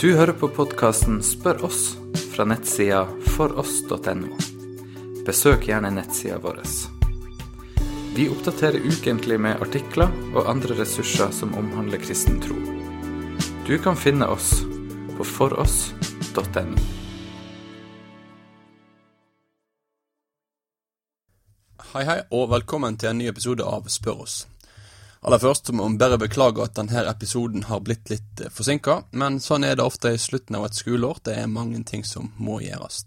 Du hører på podkasten Spør oss fra nettsida foross.no. Besøk gjerne nettsida vår. Vi oppdaterer ukentlig med artikler og andre ressurser som omhandler kristen tro. Du kan finne oss på foross.no. Hei, hei, og velkommen til en ny episode av Spør oss. Aller først må vi bare beklage at denne episoden har blitt litt forsinka, men sånn er det ofte i slutten av et skoleår. Det er mange ting som må gjøres.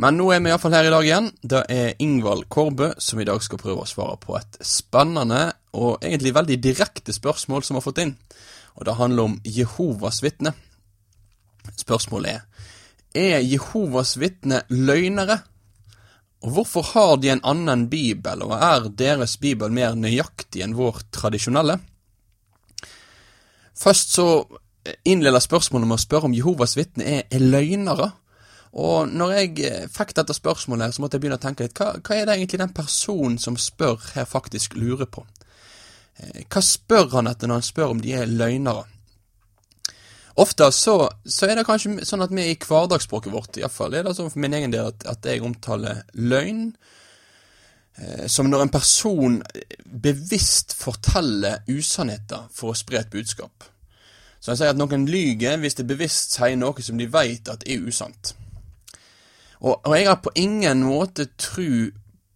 Men nå er vi iallfall her i dag igjen. Det er Ingvald Kårbø som i dag skal prøve å svare på et spennende og egentlig veldig direkte spørsmål som vi har fått inn. Og det handler om Jehovas vitne. Spørsmålet er Er Jehovas vitne løgnere? Og hvorfor har de en annen bibel, og er deres bibel mer nøyaktig enn vår tradisjonelle? Først så innleder spørsmålet med å spørre om Jehovas vitner er, er løgnere. Og når jeg fikk dette spørsmålet, her, så måtte jeg begynne å tenke litt, hva, hva er det egentlig den personen som spør her faktisk lurer på? Hva spør han etter når han spør om de er løgnere? Ofte så, så, er det kanskje sånn at vi i hverdagsspråket vårt, iallfall er det sånn for min egen del at, at jeg omtaler løgn eh, som når en person bevisst forteller usannheter for å spre et budskap. Så jeg sier at noen lyger hvis de bevisst sier noe som de vet at er usant. Og, og jeg har på ingen måte tro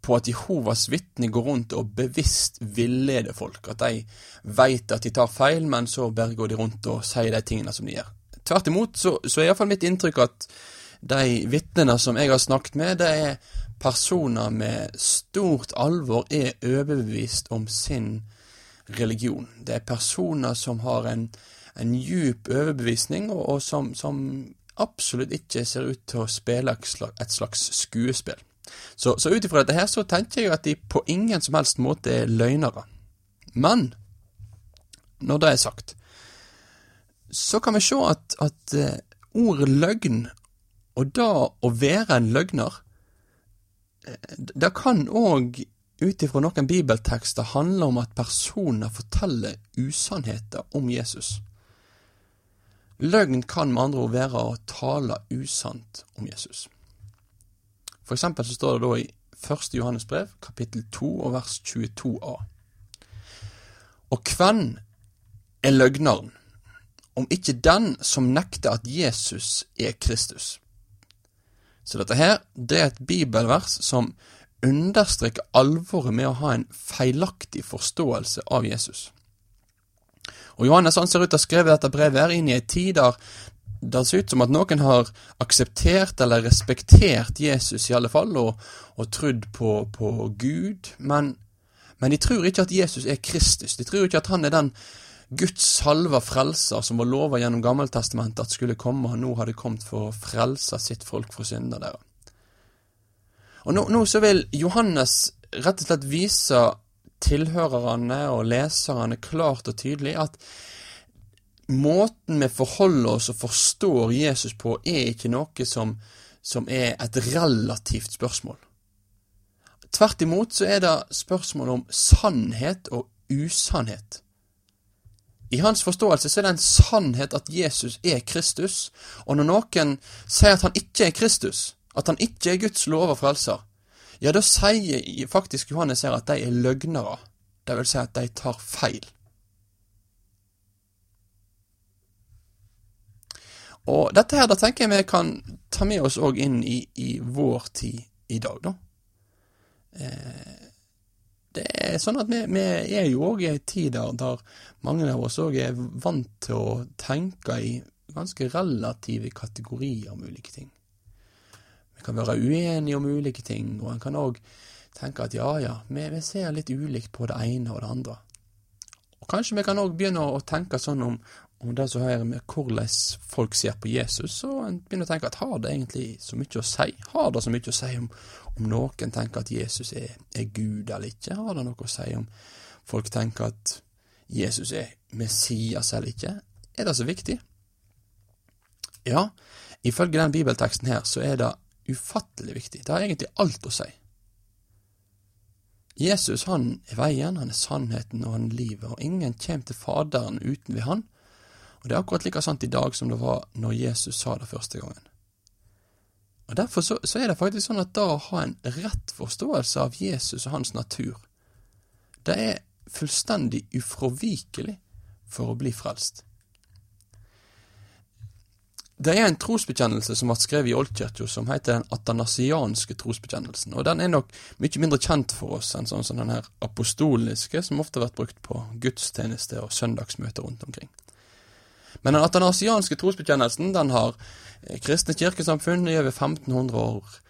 på at Jehovas vitner går rundt og bevisst villeder folk. At de veit at de tar feil, men så bare går de rundt og sier de tingene som de gjør. Tvert imot så, så er iallfall mitt inntrykk at de vitnene som jeg har snakket med, det er personer med stort alvor er overbevist om sin religion. Det er personer som har en, en djup overbevisning, og, og som, som, absolutt ikke ser ut til å spille et slags skuespill. Så, så ut ifra dette her så tenker jeg at de på ingen som helst måte er løgnere. Men når det er sagt, så kan vi se at, at uh, ordet løgn, og da å være en løgner, uh, det kan òg ut ifra noen bibeltekster handle om at personer forteller usannheter om Jesus. Løgn kan med andre ord være å tale usant om Jesus. For eksempel så står det da i 1. Johannes brev, kapittel 2 og vers 22a. Og hvem er løgneren, om ikke den som nekter at Jesus er Kristus? Så dette her, det er et bibelvers som understreker alvoret med å ha en feilaktig forståelse av Jesus. Og Johannes han ser ut til å ha skrevet dette brevet her inn i ei tid der det ser ut som at noen har akseptert eller respektert Jesus i alle fall, og, og trodd på, på Gud, men, men, de tror ikke at Jesus er Kristus. De tror ikke at han er den Guds salva frelser som var lova gjennom Gammeltestamentet at skulle komme, og nå hadde kommet for å frelse sitt folk fra synder der. Og nå, nå så vil Johannes rett og slett vise tilhørerne og leserne klart og tydelig at måten vi forholder oss og forstår Jesus på, er ikke noe som, som er et relativt spørsmål. Tvert imot så er det spørsmål om sannhet og usannhet. I hans forståelse så er det en sannhet at Jesus er Kristus, og når noen sier at han ikke er Kristus, at han ikke er Guds lov og frelser, ja, da sier faktisk Johannes her at de er løgnere, det vil si at de tar feil. Og dette her, da tenker jeg vi kan ta med oss òg inn i, i, vår tid i dag, da. Eh, det er sånn at vi, vi er jo òg i ei tid der, der, mange av oss òg er vant til å tenke i ganske relative kategorier om ulike ting. Vi kan være uenige om ulike ting, og en kan òg tenke at ja, ja, vi, vi, ser litt ulikt på det ene og det andre. Og Kanskje vi kan òg begynne å tenke sånn om, om det som har med hvordan folk ser på Jesus, så en begynner å tenke at har det egentlig så mye å si? Har det så mye å si om, om noen tenker at Jesus er, er, Gud eller ikke? Har det noe å si om folk tenker at Jesus er Messias eller ikke? Er det så viktig? Ja, ifølge den bibelteksten her så er det ufattelig viktig. Det har egentlig alt å si. Jesus han er veien, han er sannheten og han er livet, og ingen kommer til Faderen uten ved han. Og det er akkurat like sant i dag som det var når Jesus sa det første gangen. Og Derfor så, så er det faktisk sånn at da å ha en rett forståelse av Jesus og hans natur, det er fullstendig ufravikelig for å bli frelst. Det er en trosbekjennelse som ble skrevet i Oldkirka som heter den atanasianske trosbekjennelsen, og den er nok mye mindre kjent for oss enn sånn som den her apostoliske, som ofte har vært brukt på gudstjeneste og søndagsmøter rundt omkring. Men den atanasianske trosbekjennelsen den har eh, kristne kirkesamfunn i over 1500 år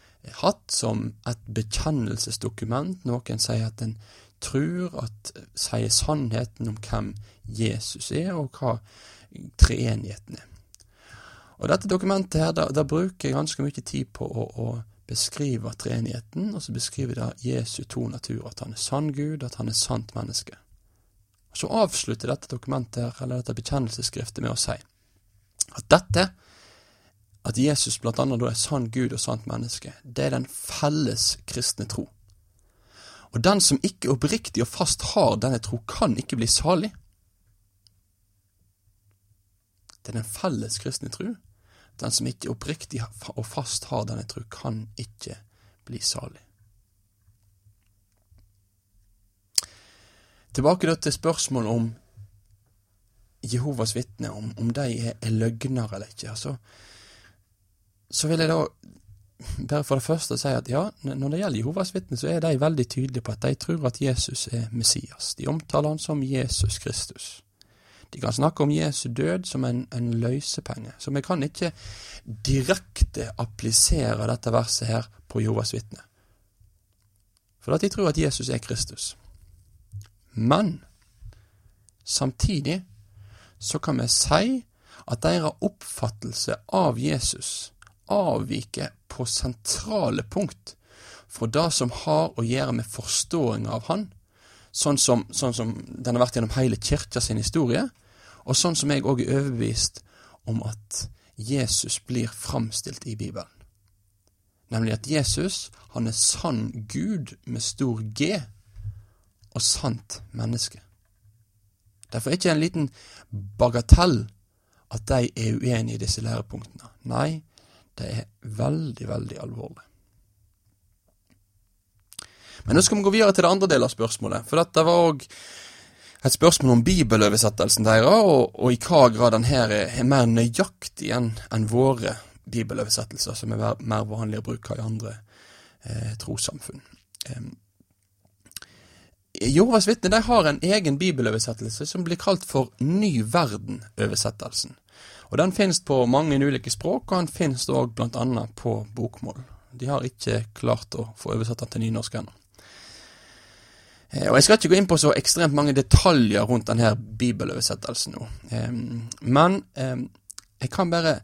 hatt som et bekjennelsesdokument. Noen sier at en tror at sier sannheten om hvem Jesus er, og hva treenigheten er. Og dette dokumentet her, da, da bruker jeg ganske mye tid på å, å beskrive treenigheten, og så beskriver det Jesu to natur, at han er sann Gud, at han er sant menneske. Og Så avslutter dette dokumentet her, eller dette bekjennelsesskriftet med å si at dette, at Jesus blant annet da er sann Gud og sant menneske, det er den felles kristne tro. Og den som ikke oppriktig og fast har denne tro, kan ikke bli salig. Det er den felles kristne tro. Den som ikke oppriktig og fast har denne tro, kan ikke bli salig. Tilbake da til spørsmålet om Jehovas vitner, om, om de er, er løgnere eller ikke. Altså, så vil jeg da bare for det første si at ja, når det gjelder Jehovas vitner, så er de veldig tydelige på at de tror at Jesus er Messias. De omtaler han som Jesus Kristus. De kan snakke om Jesu død som en, en løsepenge. Så vi kan ikke direkte applisere dette verset her på Jehovas vitner. For at de tror at Jesus er Kristus. Men samtidig så kan vi si at deres oppfattelse av Jesus avviker på sentrale punkt fra det som har å gjøre med forståing av Han, sånn som, sånn som den har vært gjennom hele kirka sin historie, og sånn som jeg òg er overbevist om at Jesus blir framstilt i Bibelen. Nemlig at Jesus, han er sann Gud med stor G, og sant menneske. Derfor er det ikke en liten bagatell at de er uenige i disse lærepunktene. Nei, det er veldig, veldig alvorlig. Men nå skal vi gå videre til det andre delen av spørsmålet, for dette var òg et spørsmål om bibeloversettelsen deres, og, og, i hva grad den her er, er mer nøyaktig enn en våre bibeloversettelser, som er mer vanlig å bruke i andre eh, trossamfunn. Eh, Jehovas vitner har en egen bibeloversettelse som blir kalt for Ny verden-oversettelsen. Og Den finnes på mange ulike språk, og den finnes òg annet på bokmål. De har ikke klart å få oversatt den til nynorsk ennå. Eh, og Jeg skal ikke gå inn på så ekstremt mange detaljer rundt denne bibeloversettelsen nå, men jeg kan bare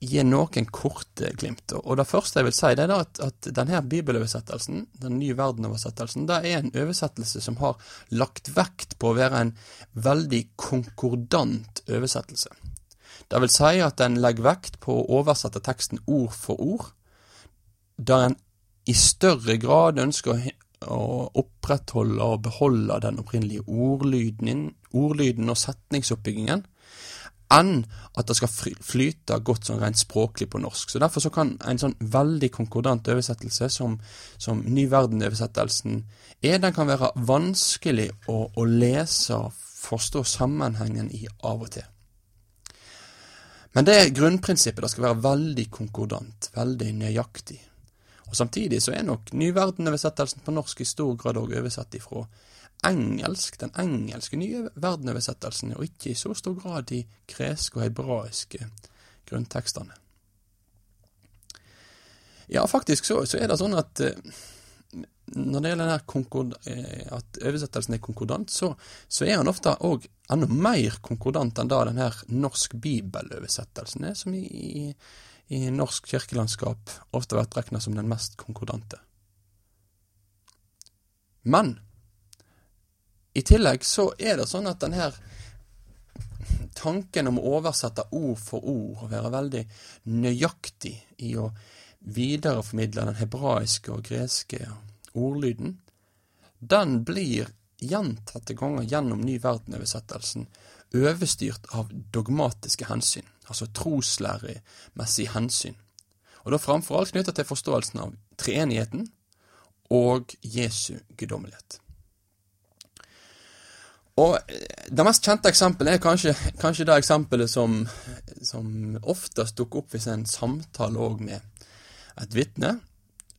gi noen korte glimt. Og det første jeg vil si, det er at, at denne bibeloversettelsen, den nye verdenoversettelsen, det er en oversettelse som har lagt vekt på å være en veldig konkordant oversettelse. Det vil si at den legger vekt på å oversette teksten ord for ord, der en i større grad ønsker å opprettholde og beholde den opprinnelige ordlyden, ordlyden og setningsoppbyggingen, enn at det skal flyte godt sånn rent språklig på norsk. Så Derfor så kan en sånn veldig konkordant oversettelse som, som Ny verden-oversettelsen er, den kan være vanskelig å, å lese og forstå sammenhengen i av og til. Men det er grunnprinsippet. Det skal være veldig konkordant, veldig nøyaktig. Og Samtidig så er nok nyverdenoversettelsen på norsk i stor grad òg oversatt ifra engelsk, den engelske nye verdenoversettelsen, og ikke i så stor grad de greske og hebraiske grunntekstene. Ja, faktisk så, så er det sånn at eh, når det gjelder konkord, eh, at oversettelsen er konkordant, så, så er han ofte òg enda mer konkordant enn da den norsk bibeloversettelsen er, som i, i i norsk kirkelandskap ofte har vært regna som den mest konkordante. Men i tillegg så er det sånn at denne tanken om å oversette ord for ord og være veldig nøyaktig i å videreformidle den hebraiske og greske ordlyden, den blir gjentatte ganger gjennom Ny verden-oversettelsen overstyrt av dogmatiske hensyn, altså troslæremessige hensyn, og da framfor alt knytta til forståelsen av treenigheten og Jesu guddommelighet. Og eh, Det mest kjente eksempelet er kanskje, kanskje det eksempelet som, som oftest dukker opp hvis en samtale òg med et vitne,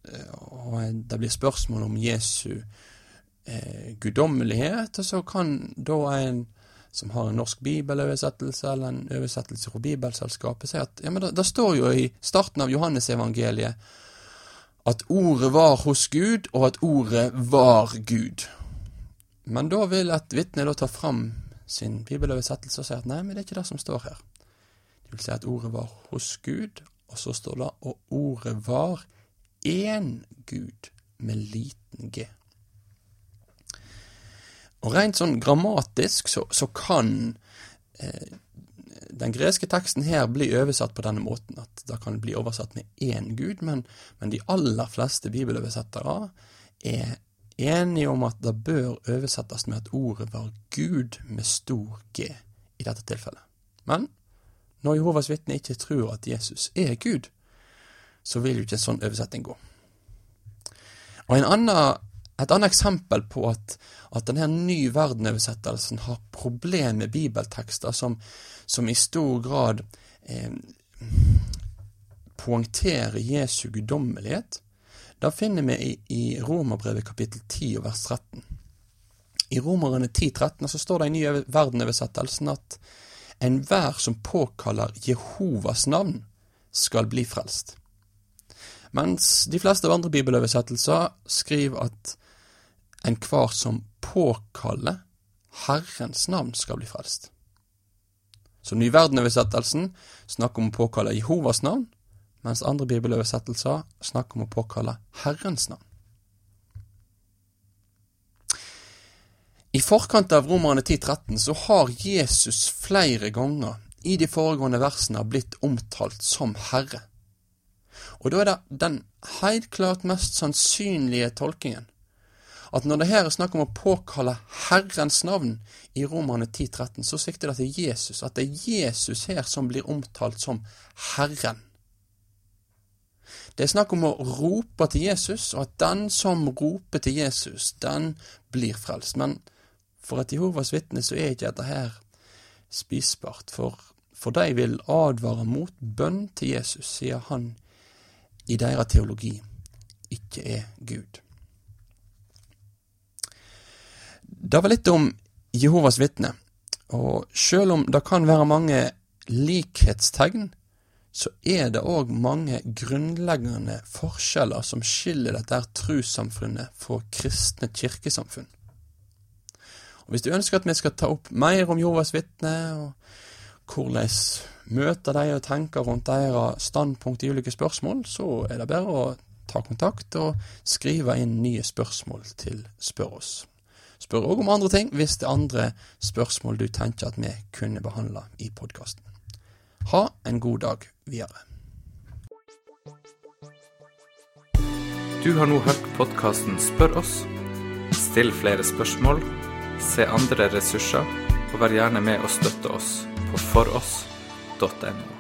eh, og det blir spørsmål om Jesu eh, guddommelighet, og så kan da en som har en norsk bibeløversettelse eller en oversettelse fra Bibelselskapet, si at ja, men det, det står jo i starten av Johannesevangeliet at ordet var hos Gud, og at ordet var Gud. Men da vil et vitne ta fram sin bibeløversettelse og si at nei, men det er ikke det som står her. Det vil si at ordet var hos Gud, og så står det og ordet var én Gud med liten g. Og rent sånn grammatisk så, så kan eh, den greske teksten her bli oversatt på denne måten, at det kan bli oversatt med én gud, men, men de aller fleste bibeløversettere er enige om at det bør oversettes med at ordet var Gud med stor G i dette tilfellet. Men når Jehovas vitne ikke tror at Jesus er Gud, så vil jo ikke en sånn oversetting gå. Og en annen et annet eksempel på at, at denne ny verden-oversettelsen har problemer med bibeltekster som, som i stor grad eh, poengterer Jesu guddommelighet, da finner vi i, Romerbrevet kapittel 10 og vers 13. I Romerne 10, 13 så står det i nye verden-oversettelsen at enhver som påkaller Jehovas navn, skal bli frelst. Mens de fleste av andre bibeløversettelser skriver at enhver som påkaller Herrens navn, skal bli frelst. Så Nyverden-oversettelsen snakker om å påkalle Jehovas navn, mens andre bibeløversettelser snakker om å påkalle Herrens navn. I forkant av Romerne 10.13 så har Jesus flere ganger i de foregående versene blitt omtalt som Herre. Og da er det den helt klart mest sannsynlige tolkingen at når det her er snakk om å påkalle Herrens navn i Romerne 10.13, så sikter det til Jesus, at det er Jesus her som blir omtalt som Herren. Det er snakk om å rope til Jesus, og at den som roper til Jesus, den blir frelst. Men for et Jehovas vitne så er ikke dette her spisbart, for, for de vil advare mot bønn til Jesus, sier han i deres teologi ikke er Gud. Det var litt om Jehovas vitne, og sjøl om det kan være mange likhetstegn, så er det òg mange grunnleggende forskjeller som skiller dette trossamfunnet fra kristne kirkesamfunn. Og Hvis du ønsker at vi skal ta opp mer om Jovas vitne, og hvordan møter de og tenker rundt deres standpunkt i ulike spørsmål, så er det bare å ta kontakt og skrive inn nye spørsmål til Spør oss. Spør òg om andre ting hvis det er andre spørsmål du tenker at vi kunne behandla i podkasten. Ha en god dag videre. Du har nå hørt podkasten Spør oss. Still flere spørsmål, se andre ressurser, og vær gjerne med og støtte oss på foross.no.